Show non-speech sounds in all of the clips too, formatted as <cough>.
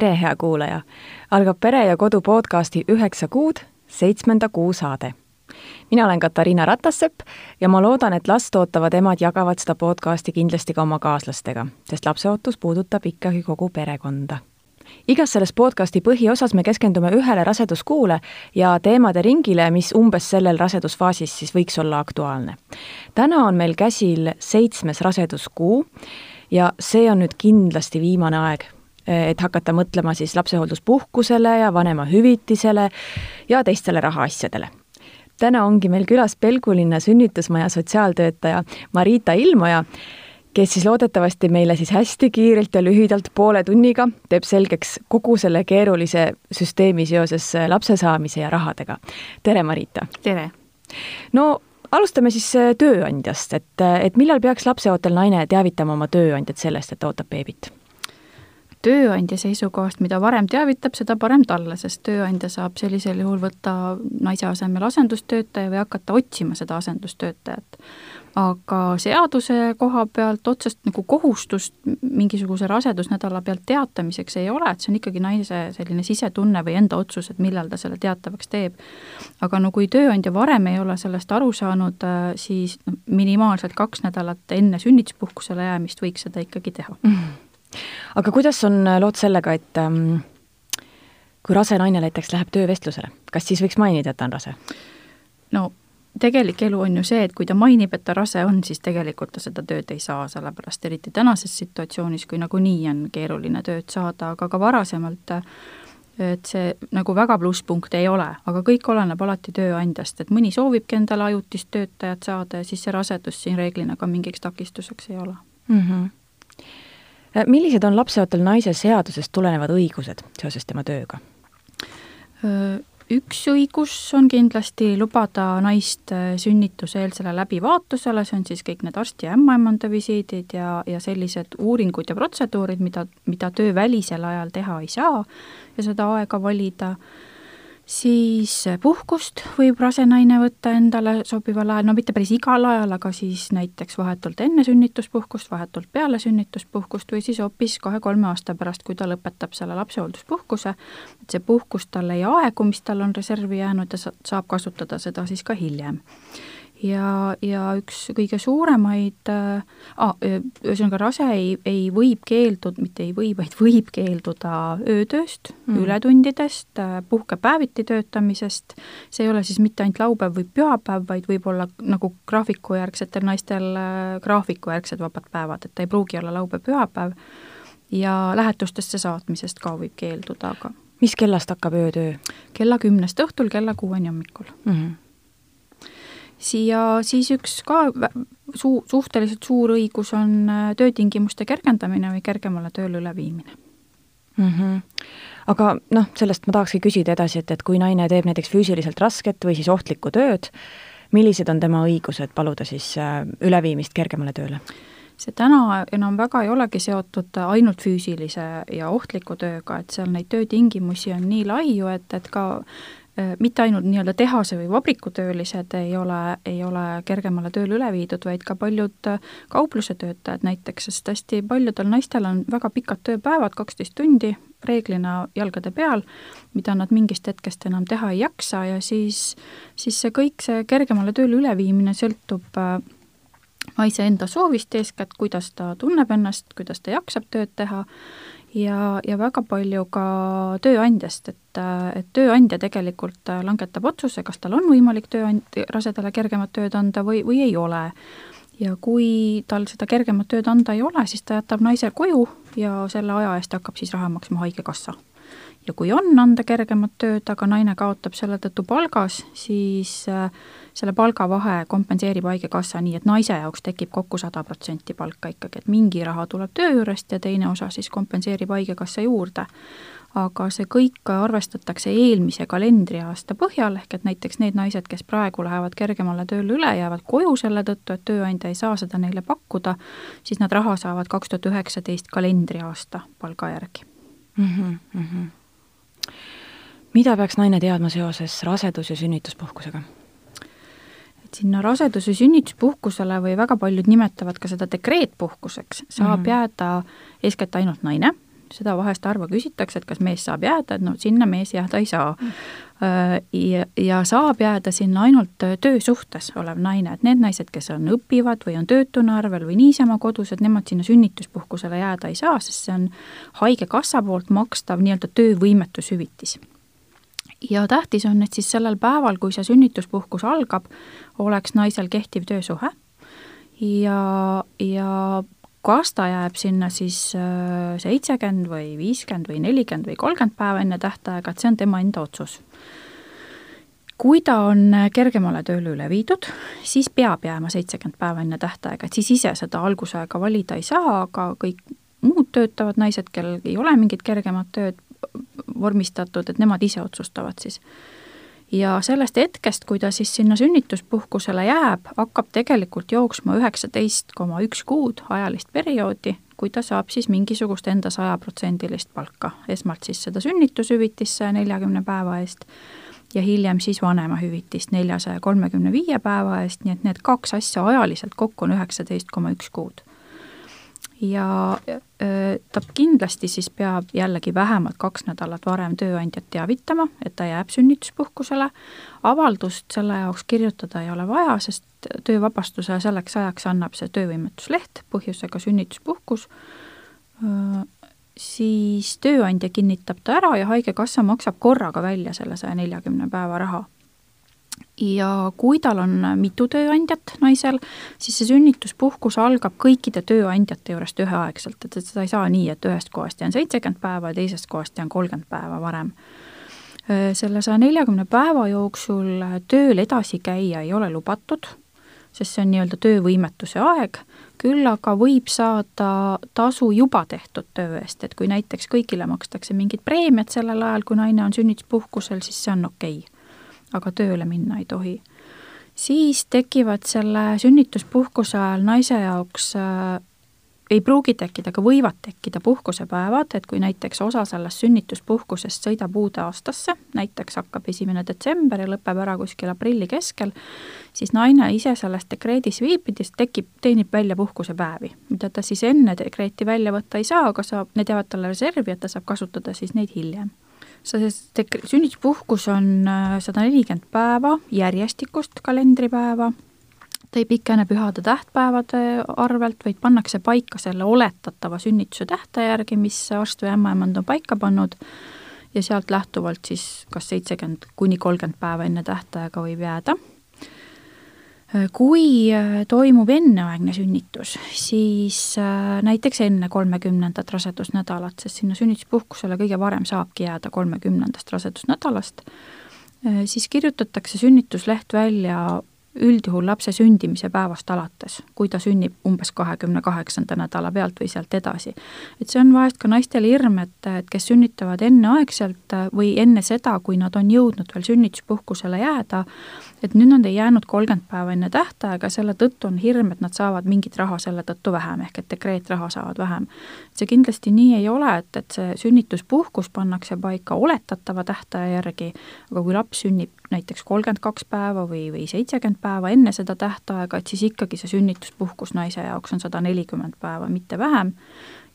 tere, hea kuulaja! algab Pere ja Kodu podcasti Üheksa kuud, seitsmenda kuu saade. mina olen Katariina Ratassepp ja ma loodan, et last ootavad emad jagavad seda podcasti kindlasti ka oma kaaslastega, sest lapseootus puudutab ikkagi kogu perekonda igas selles podcasti põhiosas me keskendume ühele raseduskuule ja teemade ringile, mis umbes sellel rasedusfaasis siis võiks olla aktuaalne. täna on meil käsil seitsmes raseduskuu ja see on nüüd kindlasti viimane aeg, et hakata mõtlema siis lapsehoolduspuhkusele ja vanemahüvitisele ja teistele rahaasjadele. täna ongi meil külas Pelgulinna sünnitusmaja sotsiaaltöötaja Marita Ilmoja, kes siis loodetavasti meile siis hästi kiirelt ja lühidalt poole tunniga teeb selgeks kogu selle keerulise süsteemi seoses lapse saamise ja rahadega. tere, Marita! tere! no alustame siis tööandjast, et, et millal peaks lapseootel naine teavitama oma tööandjat sellest, et ta ootab beebit? Tööandja seisukohast, mida varem teavitab, seda parem talle, sest tööandja saab sellisel juhul võtta naise asemel asendustöötaja või hakata otsima seda asendustöötajat. aga seaduse koha pealt otsest nagu kohustust mingisuguse rasedusnädala pealt teatamiseks ei ole, et see on ikkagi naise selline sisetunne või enda otsus, et millal ta selle teatavaks teeb. aga no kui tööandja varem ei ole sellest aru saanud, siis no minimaalselt kaks nädalat enne sünnituspuhkusele jäämist võiks seda ikkagi teha mm. -hmm aga kuidas on äh, lood sellega, et ähm, kui rase naine näiteks läheb töövestlusele, kas siis võiks mainida, et ta on rase? no tegelik elu on ju see, et kui ta mainib, et ta rase on, siis tegelikult ta seda tööd ei saa, sellepärast eriti tänases situatsioonis, kui nagunii on keeruline tööd saada, aga ka varasemalt et see nagu väga plusspunkt ei ole, aga kõik oleneb alati tööandjast, et mõni soovibki endale ajutist töötajat saada ja siis see rasedus siin reeglina ka mingiks takistuseks ei ole mm. -hmm Äh, millised on lapseootel naise seadusest tulenevad õigused seoses tema tööga? Üks õigus on kindlasti lubada naist äh, sünnituseelsele läbivaatusele, see on siis kõik need arsti ja ämmaemanda visiidid ja, ja sellised uuringud ja protseduurid, mida, mida töövälisel ajal teha ei saa ja seda aega valida siis puhkust võib rase naine võtta endale sobival ajal, no mitte päris igal ajal, aga siis näiteks vahetult enne sünnituspuhkust, vahetult peale sünnituspuhkust või siis hoopis kahe-kolme aasta pärast, kui ta lõpetab selle lapsehoolduspuhkuse, et see puhkus talle ei aegu, mis tal on reservi jäänud ja saab kasutada seda siis ka hiljem ja, ja üks kõige suuremaid äh,, ühesõnaga rase ei, ei võib keelduda, mitte ei või, vaid võib keelduda öötööst mm., ületundidest, äh, puhkepäeviti töötamisest, see ei ole siis mitte ainult laupäev või pühapäev, vaid võib olla nagu graafikujärgsetel naistel äh, graafikujärgsed vabad päevad, et ta ei pruugi olla laupäev-pühapäev, ja lähetustesse saatmisest ka võib keelduda, aga mis kellast hakkab öötöö? kella kümnest õhtul kella kuueni hommikul mm. -hmm siia siis üks ka suu-, suhteliselt suur õigus on äh, töötingimuste kergendamine või kergemale tööle üleviimine mm. -hmm. aga noh, sellest ma tahakski küsida edasi, et, et kui naine teeb näiteks füüsiliselt rasket või siis ohtlikku tööd, millised on tema õigused paluda siis äh, üleviimist kergemale tööle? see täna enam väga ei olegi seotud ainult füüsilise ja ohtliku tööga, et seal neid töötingimusi on nii laiu, et, et ka mitte ainult nii-öelda tehase või vabrikutöölised ei ole, ei ole kergemale tööle üle viidud, vaid ka paljud äh, kaupluse töötajad näiteks, sest hästi paljudel naistel on väga pikad tööpäevad, kaksteist tundi, reeglina jalgade peal, mida nad mingist hetkest enam teha ei jaksa ja siis, siis see kõik, see kergemale tööle üleviimine sõltub äh, naise enda soovist eeskätt, kuidas ta tunneb ennast, kuidas ta jaksab tööd teha ja, ja väga palju ka tööandjast, et, et tööandja tegelikult langetab otsuse, kas tal on võimalik tööand-, rasedale kergemat tööd anda või, või ei ole. ja kui tal seda kergemat tööd anda ei ole, siis ta jätab naise koju ja selle aja eest hakkab siis raha maksma Haigekassa ja kui on anda kergemat tööd, aga naine kaotab selle tõttu palgas, siis äh, selle palgavahe kompenseerib Haigekassa nii, et naise jaoks tekib kokku sada protsenti palka ikkagi, et mingi raha tuleb töö juurest ja teine osa siis kompenseerib Haigekassa juurde. aga see kõik arvestatakse eelmise kalendriaasta põhjal, ehk et näiteks need naised, kes praegu lähevad kergemale tööle üle, jäävad koju selle tõttu, et tööandja ei saa seda neile pakkuda, siis nad raha saavad kaks tuhat üheksateist kalendriaasta palga järgi mm. -hmm, mm -hmm mida peaks naine teadma seoses rasedus- ja sünnituspuhkusega? et sinna rasedus- ja sünnituspuhkusele või väga paljud nimetavad ka seda dekreetpuhkuseks, saab mm -hmm. jääda eeskätt ainult naine, seda vahest harva küsitakse, et kas mees saab jääda, et no sinna mees jääda ei saa mm. ja, ja saab jääda sinna ainult töösuhtes olev naine, et need naised, kes on, õpivad või on töötuna arvel või niisama kodus, et nemad sinna sünnituspuhkusele jääda ei saa, sest see on Haigekassa poolt makstav nii-öelda töövõimetushüvitis ja tähtis on, et siis sellel päeval, kui see sünnituspuhkus algab, oleks naisel kehtiv töösuhe ja, ja kas ta jääb sinna siis äh, seitsekümmend või viiskümmend või nelikümmend või kolmkümmend päeva enne tähtaega, et see on tema enda otsus. kui ta on kergemale tööle üle viidud, siis peab jääma seitsekümmend päeva enne tähtaega, et siis ise seda algusaega valida ei saa, aga kõik muud töötavad naised, kellel ei ole mingit kergemat tööd, vormistatud, et nemad ise otsustavad siis. ja sellest hetkest, kui ta siis sinna sünnituspuhkusele jääb, hakkab tegelikult jooksma üheksateist koma üks kuud ajalist perioodi, kui ta saab siis mingisugust enda sajaprotsendilist palka. esmalt siis seda sünnitushüvitist saja neljakümne päeva eest ja hiljem siis vanemahüvitist neljasaja kolmekümne viie päeva eest, nii et need kaks asja ajaliselt kokku on üheksateist koma üks kuud ja ta kindlasti siis peab jällegi vähemalt kaks nädalat varem tööandjat teavitama, et ta jääb sünnituspuhkusele. avaldust selle jaoks kirjutada ei ole vaja, sest töövabastuse selleks ajaks annab see töövõimetusleht põhjusega sünnituspuhkus, siis tööandja kinnitab ta ära ja Haigekassa maksab korraga välja selle saja neljakümne päeva raha ja kui tal on mitu tööandjat naisel, siis see sünnituspuhkus algab kõikide tööandjate juurest üheaegselt, et, et seda ei saa nii, et ühest kohast jään seitsekümmend päeva ja teisest kohast jään kolmkümmend päeva varem. selle saja neljakümne päeva jooksul tööl edasi käia ei ole lubatud, sest see on nii-öelda töövõimetuse aeg, küll aga võib saada tasu juba tehtud töö eest, et kui näiteks kõigile makstakse mingit preemiat sellel ajal, kui naine on sünnituspuhkusel, siis see on okei. okay aga tööle minna ei tohi. siis tekivad selle sünnituspuhkuse ajal naise jaoks äh, ei pruugi tekkida, aga võivad tekkida puhkusepäevad, et kui näiteks osa sellest sünnituspuhkusest sõidab uude aastasse, näiteks hakkab esimene detsember ja lõpeb ära kuskil aprilli keskel, siis naine ise selles dekreedis viibides tekib, teenib välja puhkusepäevi, mida ta siis enne dekreeti välja võtta ei saa, aga saab, need jäävad talle reservi, et ta saab kasutada siis neid hiljem see sünnituspuhkus on äh, sada nelikümmend päeva järjestikust kalendripäeva, ta ei pikene pühade tähtpäevade arvelt, vaid pannakse paika selle oletatava sünnituse tähtaja järgi, mis arst või ämmaemand on paika pannud. Ja sealt lähtuvalt siis kas seitsekümmend kuni kolmkümmend päeva enne tähtaega võib jääda kui äh, toimub enneaegne sünnitus, siis äh, näiteks enne kolmekümnendat rasedusnädalat, sest sinna sünnituspuhkusele kõige varem saabki jääda kolmekümnendast rasedusnädalast, äh, siis kirjutatakse sünnitusleht välja üldjuhul lapse sündimise päevast alates, kui ta sünnib umbes kahekümne kaheksanda nädala pealt või sealt edasi. et see on vahest ka naistel hirm, et, et kes sünnitavad enneaegselt või enne seda, kui nad on jõudnud veel sünnituspuhkusele jääda, et nüüd nad ei jäänud kolmkümmend päeva enne tähtaega, selle tõttu on hirm, et nad saavad mingit raha selle tõttu vähem, ehk et dekreetraha saavad vähem. see kindlasti nii ei ole, et, et see sünnituspuhkus pannakse paika oletatava tähtaja järgi, aga kui laps sünnib näiteks kolmkümmend kaks päeva või, või seitsekümmend päeva enne seda tähtaega, et siis ikkagi see sünnituspuhkus naise jaoks on sada nelikümmend päeva, mitte vähem,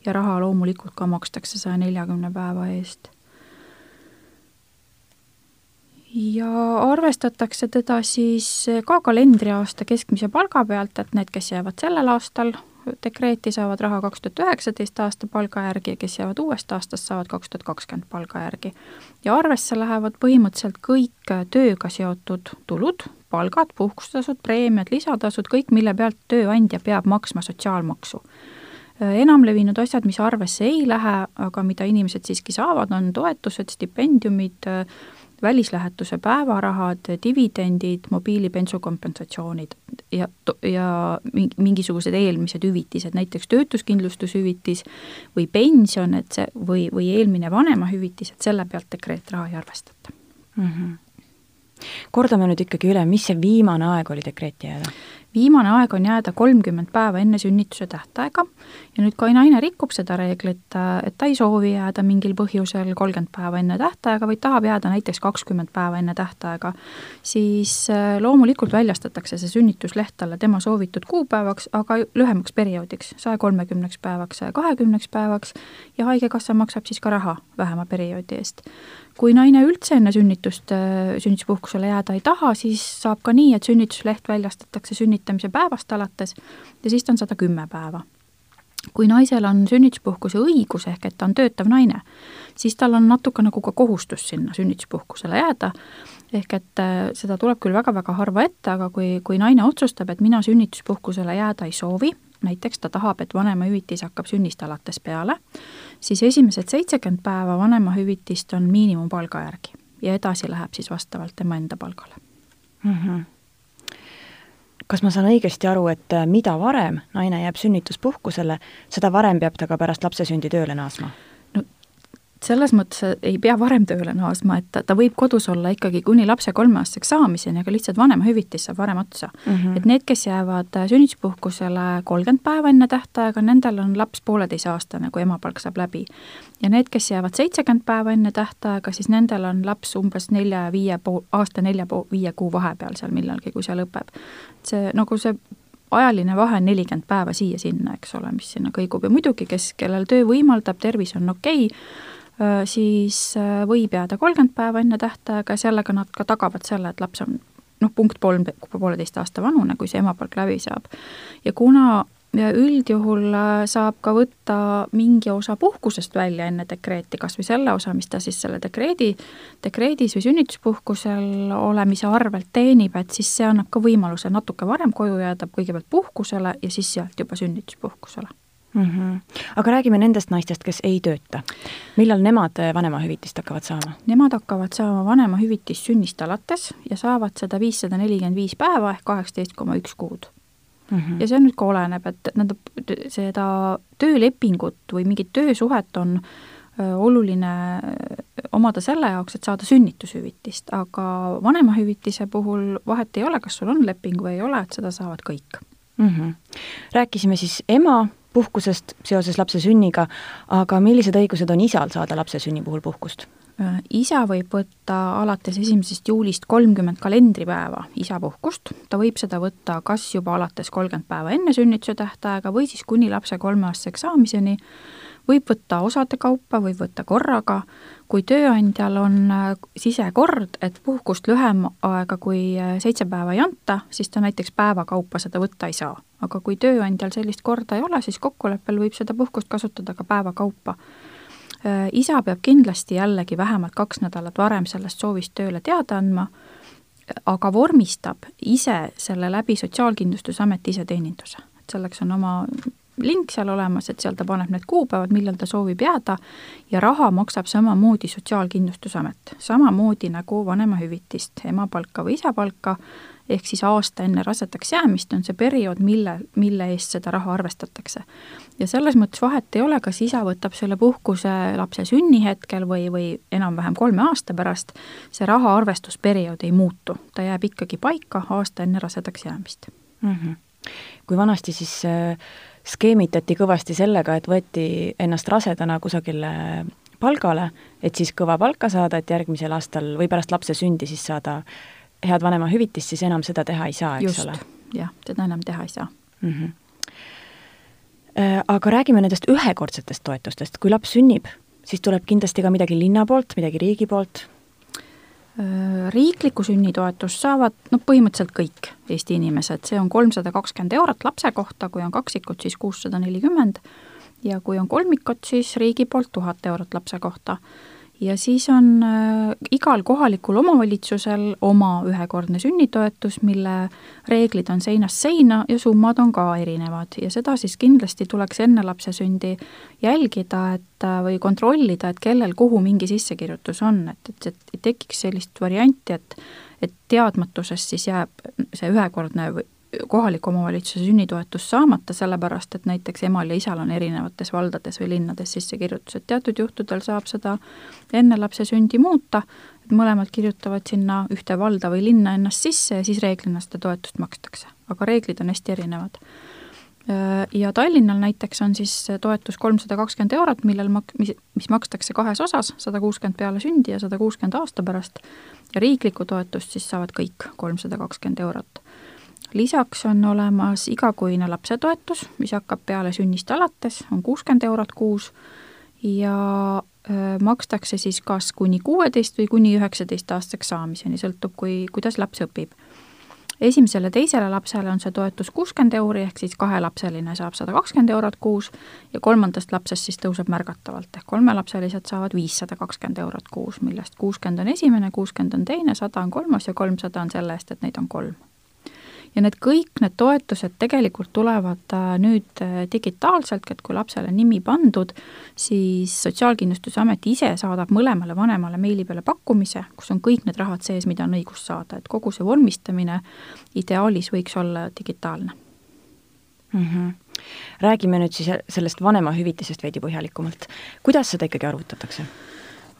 ja raha loomulikult ka makstakse saja neljakümne päeva eest. ja arvestatakse teda siis ka kalendriaasta keskmise palga pealt, et need, kes jäävad sellel aastal dekreeti, saavad raha kaks tuhat üheksateist aasta palga järgi ja kes jäävad uuest aastast, saavad kaks tuhat kakskümmend palga järgi. ja arvesse lähevad põhimõtteliselt kõik tööga seotud tulud, palgad, puhkustasud, preemiad, lisatasud, kõik, mille pealt tööandja peab maksma sotsiaalmaksu enamlevinud asjad, mis arvesse ei lähe, aga mida inimesed siiski saavad, on toetused, stipendiumid, välislähetuse päevarahad, dividendid, mobiilipensu kompensatsioonid ja, ja mingisugused eelmised hüvitised, näiteks töötuskindlustushüvitis või pension, et see, või, või eelmine vanemahüvitis, et selle pealt dekreetraha ei arvestata mm. -hmm. kordame nüüd ikkagi üle, mis see viimane aeg oli dekreeti jääda? Viimane aeg on jääda kolmkümmend päeva enne sünnituse tähtaega ja nüüd, kui naine rikub seda reeglit, et ta ei soovi jääda mingil põhjusel kolmkümmend päeva enne tähtaega, vaid tahab jääda näiteks kakskümmend päeva enne tähtaega, siis äh, loomulikult väljastatakse see sünnitusleht talle tema soovitud kuupäevaks, aga lühemaks perioodiks, saja kolmekümneks päevaks, saja kahekümneks päevaks ja Haigekassa maksab siis ka raha vähema perioodi eest. Kui naine üldse enne sünnitust äh, sünnituspuhkusele jääda ei taha, siis saab ka nii, et sünnitusleht väljastatakse sünnitamise päevast alates ja siis ta on sada kümme päeva. kui naisel on sünnituspuhkuse õigus, ehk et ta on töötav naine, siis tal on natuke nagu ka kohustus sinna sünnituspuhkusele jääda, ehk et äh, seda tuleb küll väga-väga harva ette, aga kui, kui naine otsustab, et mina sünnituspuhkusele jääda ei soovi, näiteks ta tahab, et vanemahüvitis hakkab sünnist alates peale, siis esimesed seitsekümmend päeva vanemahüvitist on miinimumpalga järgi ja edasi läheb siis vastavalt tema enda palgale mm. -hmm. Kas ma saan õigesti aru, et äh, mida varem naine jääb sünnituspuhkusele, seda varem peab ta ka pärast lapse sündi tööle naasma? Selles mõttes ei pea varem tööle naasma, et ta, ta võib kodus olla ikkagi kuni lapse kolmeaastaseks saamiseni, aga lihtsalt vanemahüvitis saab varem otsa mm. -hmm. et need, kes jäävad äh, sünnituspuhkusele kolmkümmend päeva enne tähtaega, nendel on laps pooleteiseaastane, kui emapalk saab läbi. ja need, kes jäävad seitsekümmend päeva enne tähtaega, siis nendel on laps umbes nelja ja viie pool, aasta nelja pool, viie kuu vahepeal seal millalgi, kui see lõpeb. see nagu see ajaline vahe on nelikümmend päeva siia-sinna, eks ole, mis sinna kõigub ja muidugi, kes, kellel töö võimaldab, tervis on okei okay,, siis võib jääda kolmkümmend päeva enne tähtaega ja sellega nad ka tagavad selle, et laps on noh, punkt kolm, pooleteist aasta vanune, kui see emapalk läbi saab. ja kuna ja üldjuhul äh, saab ka võtta mingi osa puhkusest välja enne dekreeti, kas või selle osa, mis ta siis selle dekreedi, dekreedis või sünnituspuhkusel olemise arvelt teenib, et siis see annab ka võimaluse natuke varem koju jääda, kõigepealt puhkusele ja siis sealt juba sünnituspuhkusele mm. -hmm. aga räägime nendest naistest, kes ei tööta. millal nemad äh, vanemahüvitist hakkavad saama? Nemad hakkavad saama vanemahüvitist sünnist alates ja saavad seda viissada nelikümmend viis päeva ehk kaheksateist koma üks kuud mm. -hmm. ja see nüüd ka oleneb, et tähendab, seda töölepingut või mingit töösuhet on oluline omada selle jaoks, et saada sünnitushüvitist, aga vanemahüvitise puhul vahet ei ole, kas sul on leping või ei ole, et seda saavad kõik mm. -hmm. rääkisime siis ema puhkusest seoses lapse sünniga, aga millised õigused on isal saada lapse sünni puhul puhkust? Äh, isa võib võtta alates esimesest juulist kolmkümmend kalendripäeva isapuhkust, ta võib seda võtta kas juba alates kolmkümmend päeva enne sünnituse tähtaega või siis kuni lapse kolmeaastaseks saamiseni, võib võtta osade kaupa, võib võtta korraga, kui tööandjal on äh, sisekord, et puhkust lühem aega kui äh, seitse päeva ei anta, siis ta näiteks päeva kaupa seda võtta ei saa aga kui tööandjal sellist korda ei ole, siis kokkuleppel võib seda puhkust kasutada ka päeva kaupa. Äh, isa peab kindlasti jällegi vähemalt kaks nädalat varem sellest soovist tööle teada andma, aga vormistab ise selle läbi Sotsiaalkindlustusameti iseteeninduse. et selleks on oma link seal olemas, et seal ta paneb need kuupäevad, millal ta soovib jääda ja raha maksab samamoodi Sotsiaalkindlustusamet, samamoodi nagu vanemahüvitist, emapalka või isapalka ehk siis aasta enne rasedaks jäämist on see periood, mille, mille eest seda raha arvestatakse. ja selles mõttes vahet ei ole, kas isa võtab selle puhkuse lapse sünnihetkel või, või enam-vähem kolme aasta pärast, see raha arvestusperiood ei muutu, ta jääb ikkagi paika aasta enne rasedaks jäämist mm. -hmm. kui vanasti siis äh, skeemitati kõvasti sellega, et võeti ennast rasedana kusagile palgale, et siis kõva palka saada, et järgmisel aastal või pärast lapse sündi siis saada head vanemahüvitist, siis enam seda teha ei saa, eks ole? jah, seda enam teha ei saa mm. -hmm. Aga räägime nendest ühekordsetest toetustest, kui laps sünnib, siis tuleb kindlasti ka midagi linna poolt, midagi riigi poolt? Riiklikku sünnitoetust saavad noh, põhimõtteliselt kõik Eesti inimesed, see on kolmsada kakskümmend eurot lapse kohta, kui on kaksikud, siis kuussada nelikümmend. Ja kui on kolmikud, siis riigi poolt tuhat eurot lapse kohta ja siis on äh, igal kohalikul omavalitsusel oma ühekordne sünnitoetus, mille reeglid on seinast seina ja summad on ka erinevad. Ja seda siis kindlasti tuleks enne lapse sündi jälgida, et äh, või kontrollida, et kellel kuhu mingi sissekirjutus on, et, et, et ei tekiks sellist varianti, et et teadmatusest siis jääb see ühekordne kohaliku omavalitsuse sünnitoetust saamata, sellepärast et näiteks emal ja isal on erinevates valdades või linnades sissekirjutused, teatud juhtudel saab seda enne lapse sündi muuta, et mõlemad kirjutavad sinna ühte valda või linna ennast sisse ja siis reeglina seda toetust makstakse. aga reeglid on hästi erinevad. Ja Tallinnal näiteks on siis toetus kolmsada kakskümmend eurot, millel mak-, mis, mis makstakse kahes osas, sada kuuskümmend peale sündi ja sada kuuskümmend aasta pärast, ja riiklikku toetust siis saavad kõik kolmsada kakskümmend eurot lisaks on olemas igakuine lapsetoetus, mis hakkab peale sünnist alates, on kuuskümmend eurot kuus ja makstakse siis kas kuni kuueteist või kuni üheksateistaastaseks saamiseni, sõltub, kui, kuidas laps õpib. esimesele, teisele lapsele on see toetus kuuskümmend euri, ehk siis kahelapseline saab sada kakskümmend eurot kuus ja kolmandast lapsest siis tõuseb märgatavalt, ehk kolmelapselised saavad viissada kakskümmend eurot kuus, millest kuuskümmend on esimene, kuuskümmend on teine, sada on kolmas ja kolmsada on selle eest, et neid on kolm ja need kõik need toetused tegelikult tulevad äh, nüüd äh, digitaalselt, et kui lapsele nimi pandud, siis Sotsiaalkindlustusamet ise saadab mõlemale vanemale meili peale pakkumise, kus on kõik need rahad sees, mida on õigus saada, et kogu see vormistamine ideaalis võiks olla digitaalne mm. -hmm räägime nüüd siis sellest vanemahüvitisest veidi põhjalikumalt. kuidas seda ikkagi arvutatakse?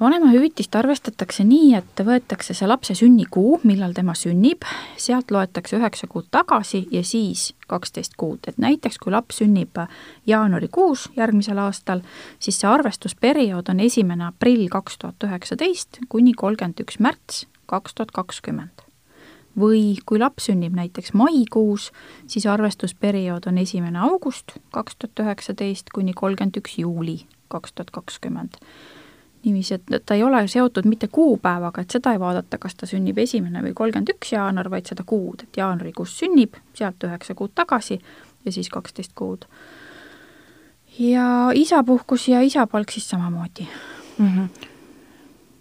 Vanemahüvitist arvestatakse nii, et võetakse see lapse sünnikuu, millal tema sünnib, sealt loetakse üheksa kuud tagasi ja siis kaksteist kuud, et näiteks kui laps sünnib jaanuarikuus järgmisel aastal, siis see arvestusperiood on esimene aprill kaks tuhat üheksateist kuni kolmkümmend üks märts kaks tuhat kakskümmend. või kui laps sünnib näiteks maikuus, siis arvestusperiood on esimene august kaks tuhat üheksateist kuni kolmkümmend üks juuli kaks tuhat kakskümmend niiviisi, et ta ei ole seotud mitte kuupäevaga, et seda ei vaadata, kas ta sünnib esimene või kolmkümmend üks jaanuar, vaid seda kuud, et jaanuarikuus sünnib, sealt üheksa kuud tagasi ja siis kaksteist kuud. ja isapuhkus ja isapalk siis samamoodi mm. -hmm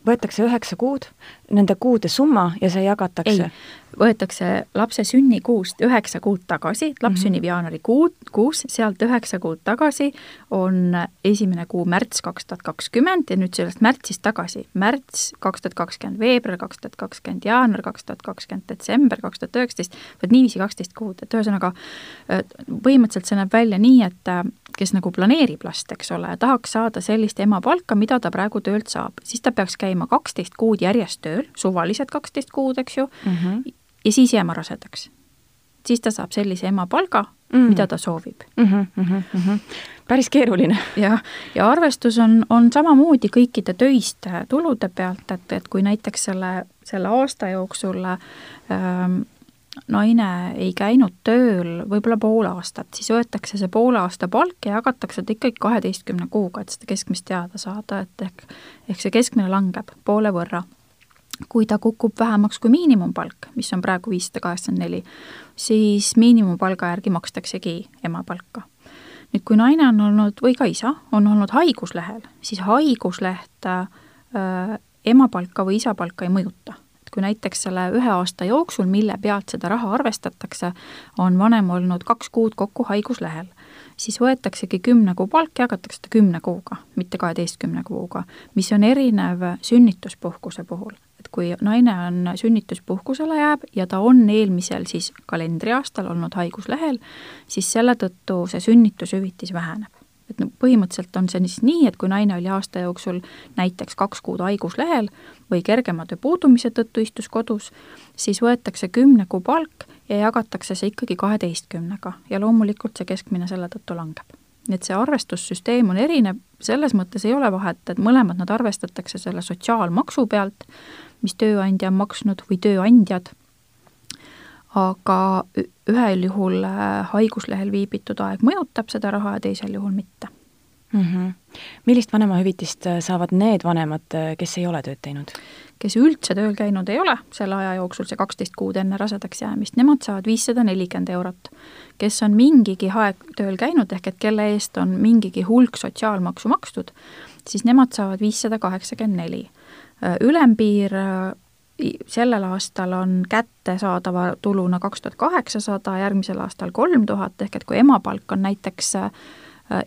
võetakse üheksa kuud, nende kuude summa ja see jagatakse? võetakse lapse sünnikuust üheksa kuud tagasi, laps mm -hmm. sünnib jaanuarikuu, kuus, sealt üheksa kuud tagasi on esimene kuu märts kaks tuhat kakskümmend ja nüüd sellest märtsist tagasi, märts kaks tuhat kakskümmend, veebruar kaks tuhat kakskümmend, jaanuar kaks tuhat kakskümmend, detsember kaks tuhat üheksateist, vot niiviisi kaksteist kuud, et ühesõnaga põhimõtteliselt see näeb välja nii, et kes nagu planeerib last, eks ole, ja tahaks saada sellist emapalka, mida ta praegu töölt saab, siis ta peaks käima kaksteist kuud järjest tööl, suvalised kaksteist kuud, eks ju mm, -hmm ja siis jääma rasedaks. siis ta saab sellise emapalga mm, -hmm. mida ta soovib mm. -hmm, mm -hmm. päris keeruline. jah, ja arvestus on, on samamoodi kõikide töiste tulude pealt, et, et kui näiteks selle, selle aasta jooksul ähm, naine ei käinud tööl võib-olla pool aastat, siis võetakse see poole aasta palk ja jagatakse ta ikkagi kaheteistkümne kuuga, et seda keskmist teada saada, et ehk, ehk see keskmine langeb poole võrra kui ta kukub vähemaks kui miinimumpalk, mis on praegu viissada kaheksakümmend neli, siis miinimumpalga järgi makstaksegi emapalka. nüüd, kui naine on olnud, või ka isa, on olnud haiguslehel, siis haigusleht äh, emapalka või isapalka ei mõjuta. et kui näiteks selle ühe aasta jooksul, mille pealt seda raha arvestatakse, on vanem olnud kaks kuud kokku haiguslehel, siis võetaksegi kümne kuu palk, jagatakse ta kümne kuuga, mitte kaheteistkümne kuuga, mis on erinev sünnituspuhkuse puhul et kui naine on sünnituspuhkusele jääb ja ta on eelmisel siis kalendriaastal olnud haiguslehel, siis selle tõttu see sünnitushüvitis väheneb. et no põhimõtteliselt on see siis nii, et kui naine oli aasta jooksul näiteks kaks kuud haiguslehel või kergema töö puudumise tõttu istus kodus, siis võetakse kümne kuu palk ja jagatakse see ikkagi kaheteistkümnega ja loomulikult see keskmine selle tõttu langeb nii et see arvestussüsteem on erinev, selles mõttes ei ole vahet, et mõlemad nad arvestatakse selle sotsiaalmaksu pealt, mis tööandja on maksnud või tööandjad, aga ühel juhul äh, haiguslehel viibitud aeg mõjutab seda raha ja teisel juhul mitte mm. -hmm. millist vanemahüvitist saavad need vanemad, kes ei ole tööd teinud? kes üldse tööl käinud ei ole selle aja jooksul, see kaksteist kuud enne rasedaks jäämist, nemad saavad viissada nelikümmend eurot. kes on mingigi aeg tööl käinud, ehk et kelle eest on mingigi hulk sotsiaalmaksu makstud, siis nemad saavad viissada kaheksakümmend neli. Ülempiir sellel aastal on kättesaadava tuluna kaks tuhat kaheksasada, järgmisel aastal kolm tuhat, ehk et kui emapalk on näiteks, äh,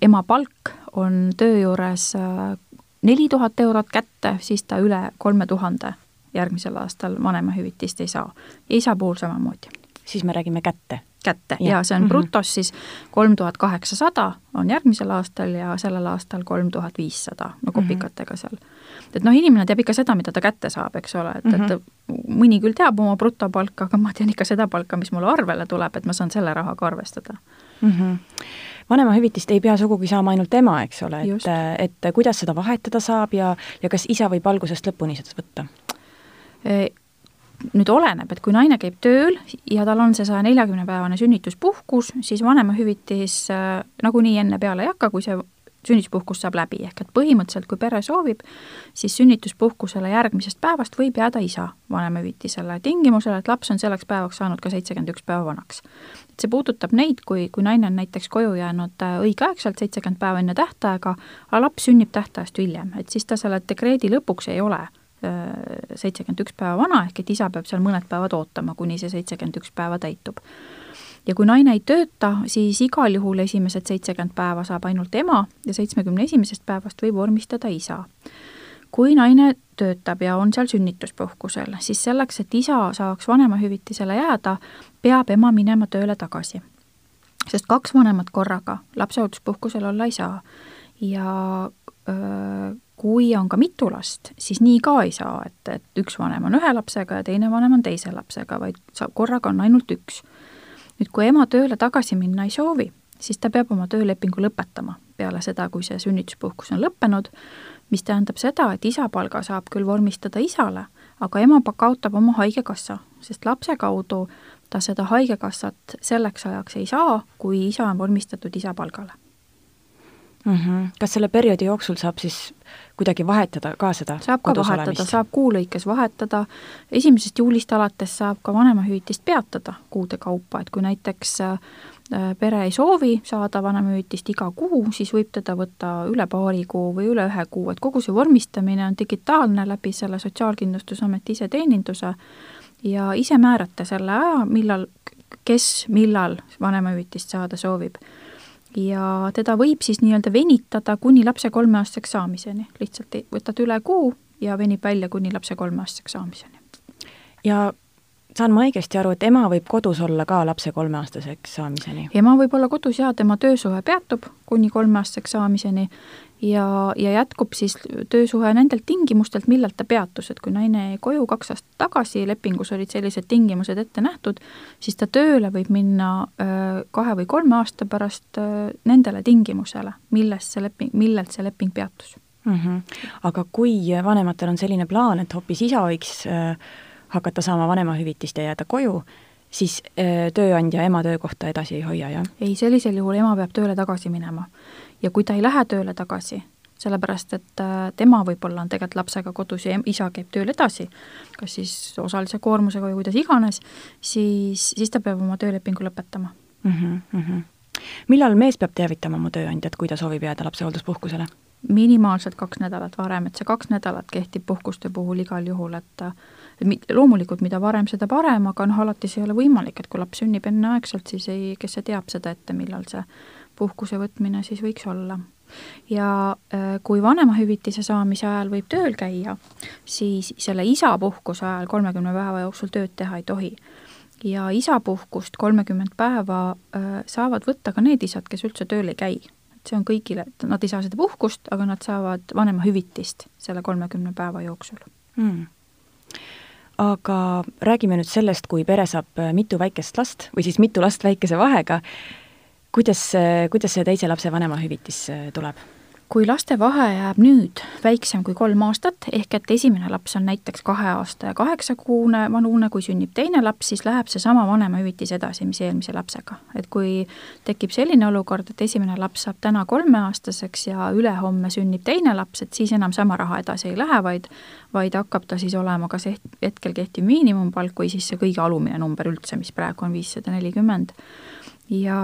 emapalk on töö juures äh, neli tuhat eurot kätte, siis ta üle kolme tuhande järgmisel aastal vanemahüvitist ei saa. isa puhul samamoodi. siis me räägime kätte? Kätte ja, ja see on -hmm. brutos siis kolm tuhat kaheksasada on järgmisel aastal ja sellel aastal kolm tuhat viissada, no mhm. kopikatega seal et noh, inimene teab ikka seda, mida ta kätte saab, eks ole, et mm, -hmm. et mhm. mõni küll teab oma brutopalka, aga ma tean ikka seda palka, mis mulle arvele tuleb, et ma saan selle rahaga arvestada mm. -hmm vanemahüvitist ei pea sugugi saama ainult ema, eks ole, et, et kuidas seda vahetada saab ja, ja kas isa võib algusest lõpuni seda võtta? Nüüd oleneb, et kui naine käib tööl ja tal on see saja neljakümne päevane sünnituspuhkus, siis vanemahüvitis äh, nagunii enne peale ei hakka, kui see sünnituspuhkus saab läbi, ehk et põhimõtteliselt, kui pere soovib, siis sünnituspuhkusele järgmisest päevast võib jääda isa vanemahüvitisele tingimusel, et laps on selleks päevaks saanud ka seitsekümmend üks päeva vanaks. et see puudutab neid, kui, kui naine on näiteks koju jäänud äh, õigeaegselt, seitsekümmend päeva enne tähtaega, aga laps sünnib tähtajast hiljem, et siis ta selle dekreedi lõpuks ei ole seitsekümmend üks päeva vana, ehk et isa peab seal mõned päevad ootama, kuni see seitsekümmend üks päeva täitub ja kui naine ei tööta, siis igal juhul esimesed seitsekümmend päeva saab ainult ema ja seitsmekümne esimesest päevast võib vormistada isa. kui naine töötab ja on seal sünnituspuhkusel, siis selleks, et isa saaks vanemahüvitisele jääda, peab ema minema tööle tagasi. sest kaks vanemat korraga lapsehoolduspuhkusel olla ei saa ja öö, kui on ka mitu last, siis nii ka ei saa, et, et üks vanem on ühe lapsega ja teine vanem on teise lapsega, vaid saab, korraga on ainult üks. Nüüd, kui ema tööle tagasi minna ei soovi, siis ta peab oma töölepingu lõpetama peale seda, kui see sünnituspuhkus on lõppenud, mis tähendab seda, et isapalga saab küll vormistada isale, aga ema kaotab oma haigekassa, sest lapse kaudu ta seda haigekassat selleks ajaks ei saa, kui isa on vormistatud isapalgale mm. -hmm. kas selle perioodi jooksul saab siis kuidagi vahetada ka seda saab ka vahetada, saab kuu lõikes vahetada, esimesest juulist alates saab ka vanemahüvitist peatada kuude kaupa, et kui näiteks äh, pere ei soovi saada vanemahüvitist iga kuu, siis võib teda võtta üle paari kuu või üle ühe kuu, et kogu see vormistamine on digitaalne läbi selle Sotsiaalkindlustusameti iseteeninduse ja ise määrate selle aja, millal, kes millal vanemahüvitist saada soovib ja teda võib siis nii-öelda venitada kuni lapse kolmeaastaseks saamiseni, lihtsalt võtad üle kuu ja venib välja kuni lapse kolmeaastaseks saamiseni. ja saan ma õigesti aru, et ema võib kodus olla ka lapse kolmeaastaseks saamiseni? ema võib olla kodus ja tema töösuhe peatub kuni kolmeaastaseks saamiseni ja, ja jätkub siis töösuhe nendelt tingimustelt, millal ta peatus, et kui naine jäi koju kaks aastat tagasi, lepingus olid sellised tingimused ette nähtud, siis ta tööle võib minna kahe või kolme aasta pärast nendele tingimusele, millest see leping, millelt see leping peatus mm. -hmm. aga kui vanematel on selline plaan, et hoopis isa võiks hakata saama vanemahüvitist ja jääda koju, siis tööandja ema töökohta edasi ei hoia, jah? ei, sellisel juhul ema peab tööle tagasi minema ja kui ta ei lähe tööle tagasi, sellepärast et äh, tema võib-olla on tegelikult lapsega kodus ja isa käib tööl edasi, kas siis osalise koormusega või kuidas iganes, siis, siis ta peab oma töölepingu lõpetama mm. -hmm, mm -hmm. millal mees peab teavitama oma tööandjat, kui ta soovib jääda lapsehoolduspuhkusele? minimaalselt kaks nädalat varem, et see kaks nädalat kehtib puhkuste puhul igal juhul, et loomulikult, mida varem, seda parem, aga noh, alati see ei ole võimalik, et kui laps sünnib enneaegselt, siis ei, kes see teab seda ette, millal see puhkuse võtmine siis võiks olla. ja äh, kui vanemahüvitise saamise ajal võib tööl käia, siis selle isapuhkuse ajal kolmekümne päeva jooksul tööd teha ei tohi. ja isapuhkust kolmekümmend päeva äh, saavad võtta ka need isad, kes üldse tööl ei käi. et see on kõigile, nad ei saa seda puhkust, aga nad saavad vanemahüvitist selle kolmekümne päeva jooksul mm aga räägime nüüd sellest, kui pere saab mitu väikest last või siis mitu last väikese vahega kuidas, kuidas see teise lapse vanemahüvitis äh, tuleb? Kui laste vahe jääb nüüd väiksem kui kolm aastat, ehk et esimene laps on näiteks kahe aasta ja kaheksakuune vanune, kui sünnib teine laps, siis läheb seesama vanemahüvitis edasi, mis eelmise lapsega. et kui tekib selline olukord, et esimene laps saab täna kolmeaastaseks ja ülehomme sünnib teine laps, et siis enam sama raha edasi ei lähe, vaid vaid hakkab ta siis olema kas hetkel kehtiv miinimumpalk või siis see kõige alumine number üldse, mis praegu on viissada nelikümmend. ja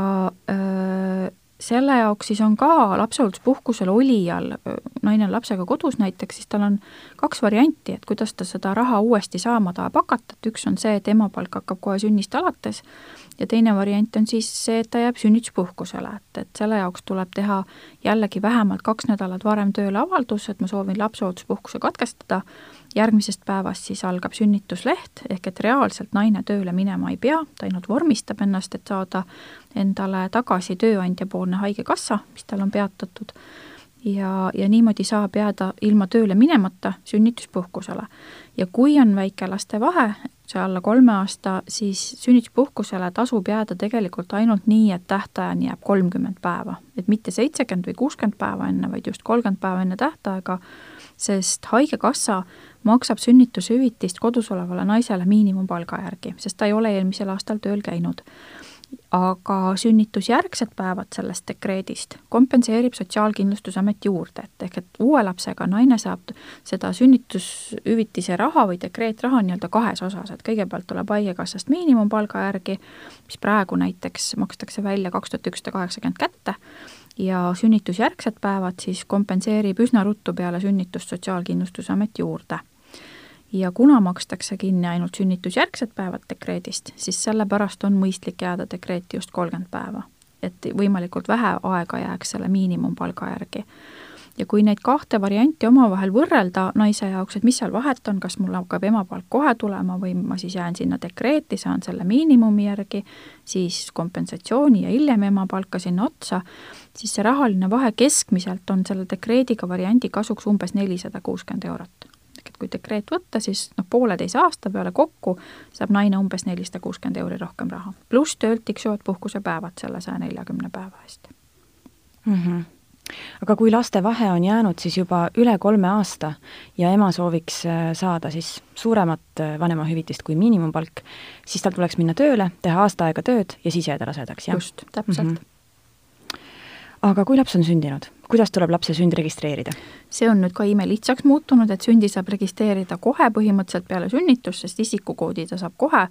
öö, selle jaoks siis on ka lapsehoolduspuhkusel olijal, naine on lapsega kodus näiteks, siis tal on kaks varianti, et kuidas ta seda raha uuesti saama tahab hakata, et üks on see, et emapalk hakkab kohe sünnist alates ja teine variant on siis see, et ta jääb sünnituspuhkusele, et, et selle jaoks tuleb teha jällegi vähemalt kaks nädalat varem tööle avaldus, et ma soovin lapsehoolduspuhkuse katkestada. Järgmisest päevast siis algab sünnitusleht, ehk et reaalselt naine tööle minema ei pea, ta ainult vormistab ennast, et saada endale tagasi tööandjapoolne haigekassa, mis tal on peatatud, ja, ja niimoodi saab jääda ilma tööle minemata sünnituspuhkusele. ja kui on väike laste vahe, see alla kolme aasta, siis sünnituspuhkusele tasub jääda tegelikult ainult nii, et tähtajani jääb kolmkümmend päeva. et mitte seitsekümmend või kuuskümmend päeva enne, vaid just kolmkümmend päeva enne tähtaega, sest Haigekassa maksab sünnitushüvitist kodus olevale naisele miinimumpalga järgi, sest ta ei ole eelmisel aastal tööl käinud. Aga sünnitusjärgsed päevad sellest dekreedist kompenseerib Sotsiaalkindlustusamet juurde, et ehk et uue lapsega naine saab seda sünnitushüvitise raha või dekreetraha nii-öelda kahes osas, et kõigepealt tuleb Haigekassast miinimumpalga järgi, mis praegu näiteks makstakse välja kaks tuhat ükssada kaheksakümmend kätte, ja sünnitusjärgsed päevad siis kompenseerib üsna ruttu peale sünnitust Sotsiaalkindlustusamet juurde ja kuna makstakse kinni ainult sünnitusjärgsed päevad dekreedist, siis sellepärast on mõistlik jääda dekreeti just kolmkümmend päeva. et võimalikult vähe aega jääks selle miinimumpalga järgi. ja kui neid kahte varianti omavahel võrrelda naise jaoks, et mis seal vahet on, kas mul hakkab emapalk kohe tulema või ma siis jään sinna dekreeti, saan selle miinimumi järgi, siis kompensatsiooni ja hiljem emapalka sinna otsa, siis see rahaline vahe keskmiselt on selle dekreediga variandi kasuks umbes nelisada kuuskümmend eurot kui dekreet võtta, siis noh, pooleteise aasta peale kokku saab naine umbes nelisada kuuskümmend euri rohkem raha. pluss töölt tiksuvad puhkusepäevad selle saja neljakümne päeva eest mm. -hmm aga kui laste vahe on jäänud siis juba üle kolme aasta ja ema sooviks äh, saada siis suuremat äh, vanemahüvitist kui miinimumpalk, siis tal tuleks minna tööle, teha aasta aega tööd ja siis jääda rasedaks, jah? just, täpselt mm. -hmm aga kui laps on sündinud, kuidas tuleb lapse sünd registreerida? see on nüüd ka imelihtsaks muutunud, et sündi saab registreerida kohe põhimõtteliselt peale sünnitust, sest isikukoodi ta saab kohe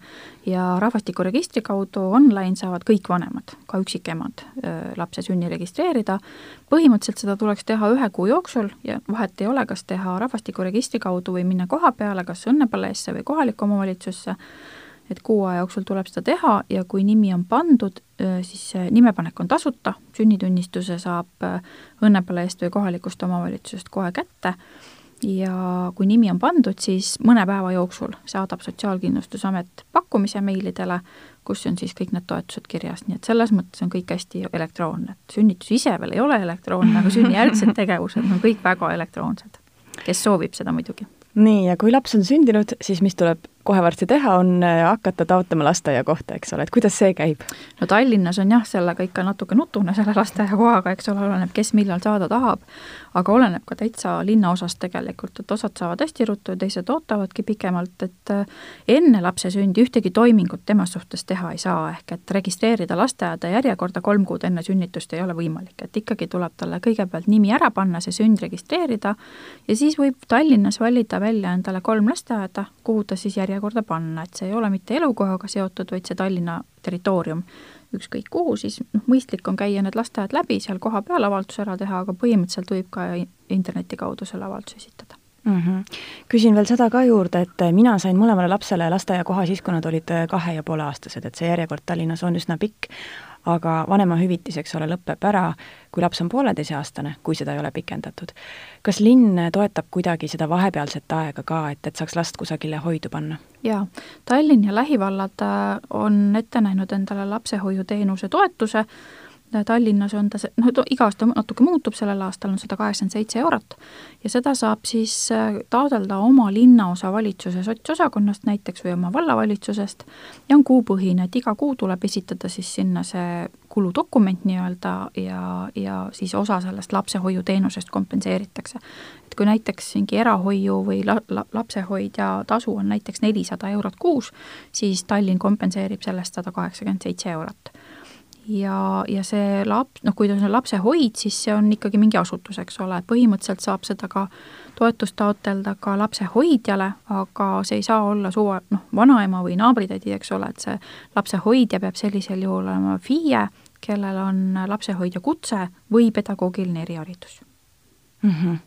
ja rahvastikuregistri kaudu online saavad kõik vanemad, ka üksikemad, lapse sünni registreerida. põhimõtteliselt seda tuleks teha ühe kuu jooksul ja vahet ei ole, kas teha rahvastikuregistri kaudu või minna koha peale, kas Õnnepaleesse või kohalikku omavalitsusse et kuu aja jooksul tuleb seda teha ja kui nimi on pandud, siis nimepanek on tasuta, sünnitunnistuse saab Õnnepala eest või kohalikust omavalitsusest kohe kätte ja kui nimi on pandud, siis mõne päeva jooksul saadab Sotsiaalkindlustusamet pakkumise meilidele, kus on siis kõik need toetused kirjas, nii et selles mõttes on kõik hästi elektroonne, et sünnitus ise veel ei ole elektroonne, aga sünnijärgsed <laughs> tegevused on kõik väga elektroonsed. kes soovib seda muidugi. nii, ja kui laps on sündinud, siis mis tuleb kohe varsti teha, on äh, hakata taotlema lasteaiakohta, eks ole, et kuidas see käib? no Tallinnas on jah, sellega ikka natuke nutune, selle lasteaiakohaga, eks ole, oleneb, kes millal saada tahab, aga oleneb ka täitsa linnaosast tegelikult, et osad saavad hästi ruttu ja teised ootavadki pikemalt, et äh, enne lapse sündi ühtegi toimingut tema suhtes teha ei saa, ehk et registreerida lasteaeda järjekorda kolm kuud enne sünnitust ei ole võimalik, et ikkagi tuleb talle kõigepealt nimi ära panna, see sünd registreerida ja siis võib Tallinnas valida välja endale kolm lasteaeda, kuhu ta siis järjekorda järjekorda panna, et see ei ole mitte elukohaga seotud, vaid see Tallinna territoorium, ükskõik kuhu, siis noh, mõistlik on käia need lasteaiad läbi, seal kohapeal avaldus ära teha, aga põhimõtteliselt võib ka interneti kaudu selle avalduse esitada mm. -hmm. küsin veel seda ka juurde, et mina sain mõlemale lapsele lasteaiakoha siis, kui nad olid kahe ja poole aastased, et see järjekord Tallinnas on üsna pikk, aga vanemahüvitis, eks ole, lõpeb ära, kui laps on pooleteiseaastane, kui seda ei ole pikendatud. kas linn toetab kuidagi seda vahepealset aega ka, et, et saaks last kusagile hoidu panna? jaa, Tallinn ja lähivallad äh, on ette näinud endale lapsehoiuteenuse toetuse, Tallinnas on ta noh, iga aasta natuke muutub, sellel aastal on sada kaheksakümmend seitse eurot. Ja seda saab siis äh, taotleda oma linnaosa valitsuse sotsosakonnast näiteks või oma vallavalitsusest. Ja on kuupõhine, et iga kuu tuleb esitada siis sinna see kuludokument nii-öelda ja, ja siis osa sellest lapsehoiuteenusest kompenseeritakse. et kui näiteks mingi erahoiu või la-, la-, lapsehoidja tasu on näiteks nelisada eurot kuus, siis Tallinn kompenseerib sellest sada kaheksakümmend seitse eurot ja, ja see laps, noh, kui ta on lapsehoid, siis see on ikkagi mingi asutus, eks ole, et põhimõtteliselt saab seda ka toetust taotleda ka lapsehoidjale, aga see ei saa olla suva, noh, vanaema või naabritädi, eks ole, et see lapsehoidja peab sellisel juhul olema FIE, kellel on lapsehoidja kutse või pedagoogiline eriharidus mm. -hmm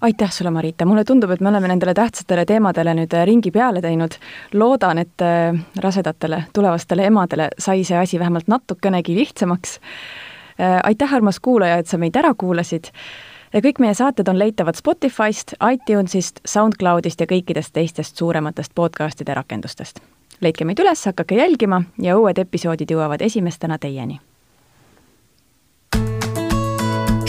aitäh sulle, Marita, mulle tundub, et me oleme nendele tähtsatele teemadele nüüd äh, ringi peale teinud. loodan, et äh, rasedatele, tulevastele emadele sai see asi vähemalt natukenegi lihtsamaks. Äh, aitäh, armas kuulaja, et sa meid ära kuulasid. kõik meie saated on leitavad Spotify'st, iTunes'ist, SoundCloud'ist ja kõikidest teistest suurematest podcast'ide rakendustest. leidke meid üles, hakake jälgima ja uued episoodid jõuavad esimestena teieni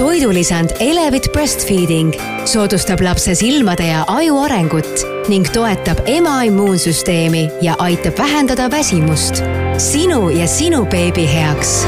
toidulisand Elevit Breastfeeding soodustab lapse silmade ja aju arengut ning toetab ema immuunsüsteemi ja aitab vähendada väsimust. sinu ja sinu beebi heaks